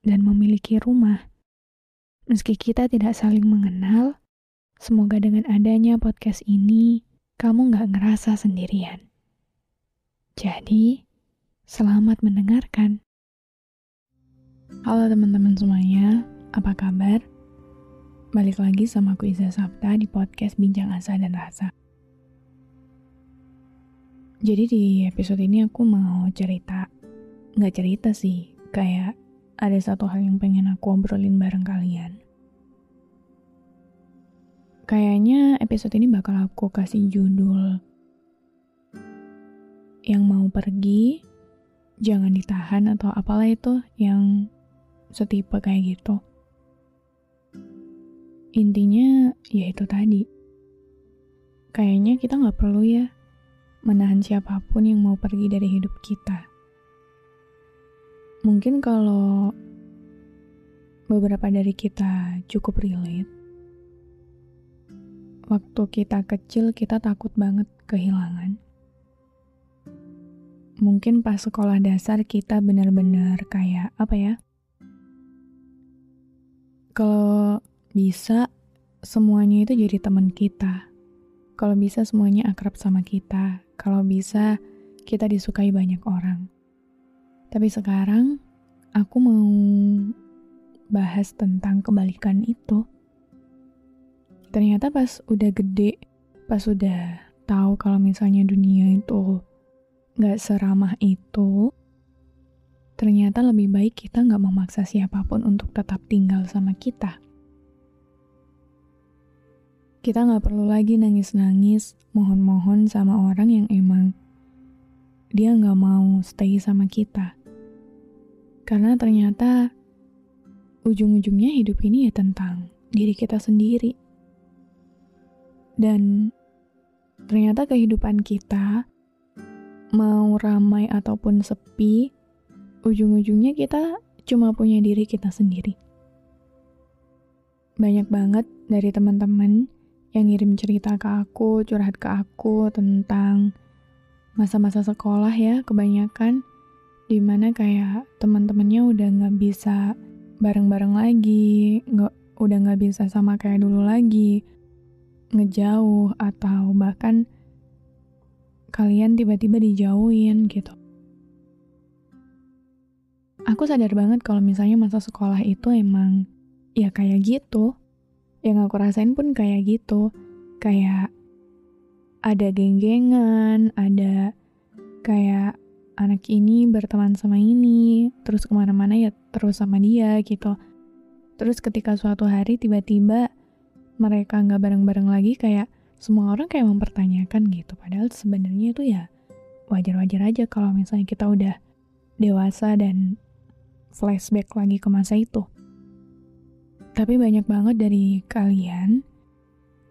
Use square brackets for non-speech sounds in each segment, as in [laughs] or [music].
dan memiliki rumah. Meski kita tidak saling mengenal, semoga dengan adanya podcast ini, kamu gak ngerasa sendirian. Jadi, selamat mendengarkan. Halo teman-teman semuanya, apa kabar? Balik lagi sama aku Iza Sabta di podcast Bincang Asa dan Rasa. Jadi di episode ini aku mau cerita, nggak cerita sih, kayak ada satu hal yang pengen aku obrolin bareng kalian. Kayaknya episode ini bakal aku kasih judul yang mau pergi, jangan ditahan atau apalah itu yang setipe kayak gitu. Intinya ya itu tadi. Kayaknya kita nggak perlu ya menahan siapa pun yang mau pergi dari hidup kita. Mungkin kalau beberapa dari kita cukup relate, waktu kita kecil kita takut banget kehilangan. Mungkin pas sekolah dasar kita benar-benar kayak apa ya? Kalau bisa semuanya itu jadi teman kita. Kalau bisa semuanya akrab sama kita. Kalau bisa kita disukai banyak orang. Tapi sekarang aku mau bahas tentang kebalikan itu. Ternyata pas udah gede, pas udah tahu kalau misalnya dunia itu gak seramah itu, ternyata lebih baik kita gak memaksa siapa pun untuk tetap tinggal sama kita. Kita nggak perlu lagi nangis-nangis, mohon-mohon sama orang yang emang dia nggak mau stay sama kita. Karena ternyata ujung-ujungnya hidup ini ya tentang diri kita sendiri. Dan ternyata kehidupan kita mau ramai ataupun sepi, ujung-ujungnya kita cuma punya diri kita sendiri. Banyak banget dari teman-teman yang ngirim cerita ke aku, curhat ke aku tentang masa-masa sekolah ya kebanyakan di mana kayak teman-temannya udah nggak bisa bareng-bareng lagi, nggak udah nggak bisa sama kayak dulu lagi, ngejauh atau bahkan kalian tiba-tiba dijauhin gitu. Aku sadar banget kalau misalnya masa sekolah itu emang ya kayak gitu, yang aku rasain pun kayak gitu kayak ada geng-gengan ada kayak anak ini berteman sama ini terus ke mana-mana ya terus sama dia gitu. Terus ketika suatu hari tiba-tiba mereka nggak bareng-bareng lagi kayak semua orang kayak mempertanyakan gitu. Padahal sebenarnya itu ya wajar-wajar aja kalau misalnya kita udah dewasa dan flashback lagi ke masa itu. Tapi banyak banget dari kalian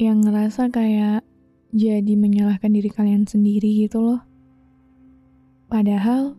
yang ngerasa kayak jadi menyalahkan diri kalian sendiri gitu loh. Padahal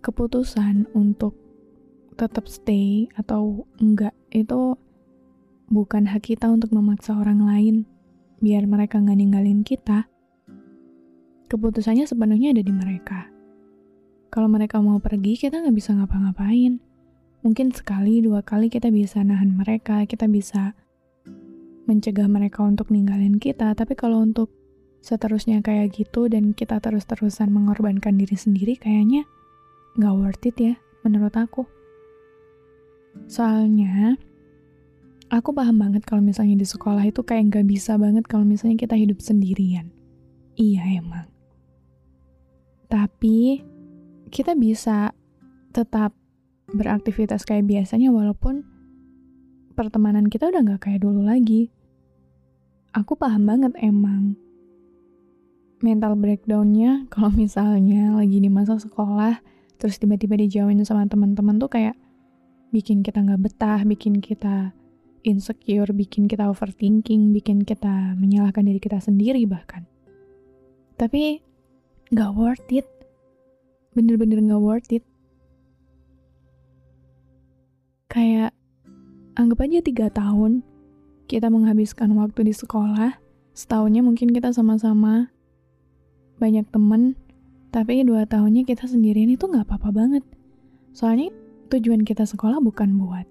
keputusan untuk tetap stay atau enggak itu bukan hak kita untuk memaksa orang lain biar mereka nggak ninggalin kita. Keputusannya sepenuhnya ada di mereka. Kalau mereka mau pergi, kita nggak bisa ngapa-ngapain mungkin sekali dua kali kita bisa nahan mereka, kita bisa mencegah mereka untuk ninggalin kita, tapi kalau untuk seterusnya kayak gitu dan kita terus-terusan mengorbankan diri sendiri kayaknya nggak worth it ya menurut aku. Soalnya, aku paham banget kalau misalnya di sekolah itu kayak nggak bisa banget kalau misalnya kita hidup sendirian. Iya emang. Tapi, kita bisa tetap beraktivitas kayak biasanya walaupun pertemanan kita udah nggak kayak dulu lagi. Aku paham banget emang mental breakdownnya [laughs] kalau misalnya lagi di masa sekolah terus tiba-tiba dijauhin sama teman-teman tuh kayak bikin kita nggak betah, bikin kita insecure, bikin kita overthinking, bikin kita menyalahkan diri kita sendiri bahkan. Tapi nggak worth it, bener-bener nggak worth it. Kayak anggap aja tiga tahun kita menghabiskan waktu di sekolah, setahunnya mungkin kita sama-sama banyak temen, tapi dua tahunnya kita sendirian itu nggak apa-apa banget. Soalnya tujuan kita sekolah bukan buat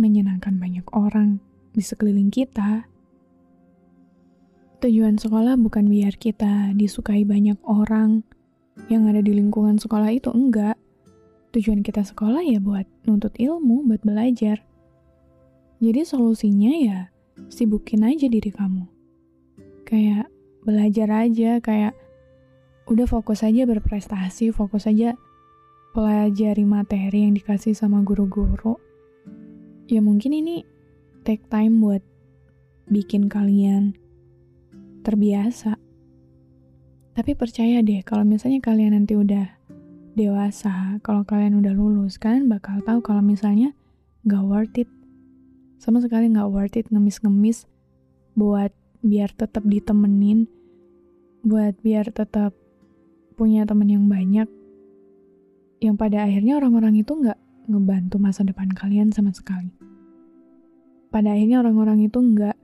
menyenangkan banyak orang di sekeliling kita. Tujuan sekolah bukan biar kita disukai banyak orang yang ada di lingkungan sekolah itu, enggak. Tujuan kita sekolah ya buat nuntut ilmu, buat belajar. Jadi solusinya ya sibukin aja diri kamu. Kayak belajar aja kayak udah fokus aja berprestasi, fokus aja pelajari materi yang dikasih sama guru-guru. Ya mungkin ini take time buat bikin kalian terbiasa. Tapi percaya deh, kalau misalnya kalian nanti udah dewasa, kalau kalian udah lulus, kalian bakal tahu kalau misalnya gak worth it. Sama sekali gak worth it ngemis-ngemis buat biar tetap ditemenin buat biar tetap punya teman yang banyak yang pada akhirnya orang-orang itu nggak ngebantu masa depan kalian sama sekali. Pada akhirnya orang-orang itu nggak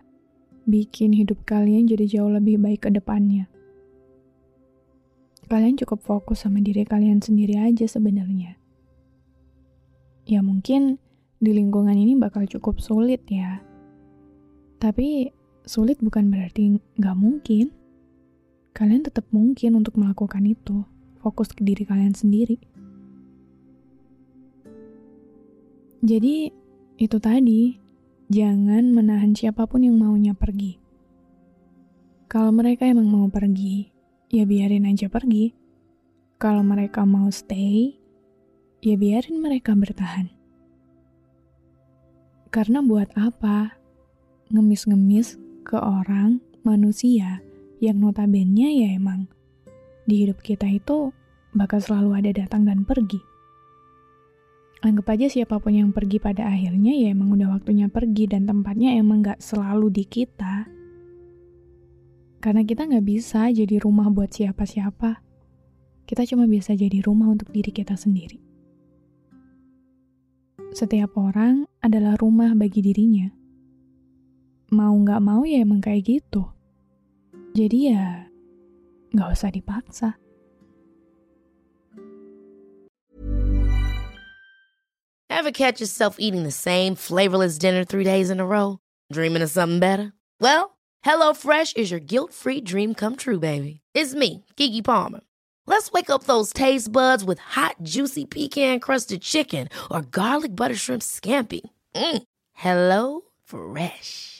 bikin hidup kalian jadi jauh lebih baik ke depannya. Kalian cukup fokus sama diri kalian sendiri aja sebenarnya. Ya mungkin di lingkungan ini bakal cukup sulit ya. Tapi sulit bukan berarti nggak mungkin. Kalian tetap mungkin untuk melakukan itu. Fokus ke diri kalian sendiri. Jadi, itu tadi, jangan menahan siapa pun yang maunya pergi. Kalau mereka emang mau pergi, ya biarin aja pergi. Kalau mereka mau stay, ya biarin mereka bertahan. Karena buat apa ngemis-ngemis ke orang, manusia, yang notabene ya emang di hidup kita itu bakal selalu ada datang dan pergi. Anggap aja siapa pun yang pergi pada akhirnya ya emang udah waktunya pergi dan tempatnya emang gak selalu di kita. Karena kita gak bisa jadi rumah buat siapa-siapa. Kita cuma bisa jadi rumah untuk diri kita sendiri. Setiap orang adalah rumah bagi dirinya mau nggak mau ya emang kayak gitu. Jadi ya nggak usah dipaksa. Ever catch yourself eating the same flavorless dinner three days in a row? Dreaming of something better? Well, HelloFresh is your guilt-free dream come true, baby. It's me, Kiki Palmer. Let's wake up those taste buds with hot, juicy pecan-crusted chicken or garlic butter shrimp scampi. Mm. Hello Fresh.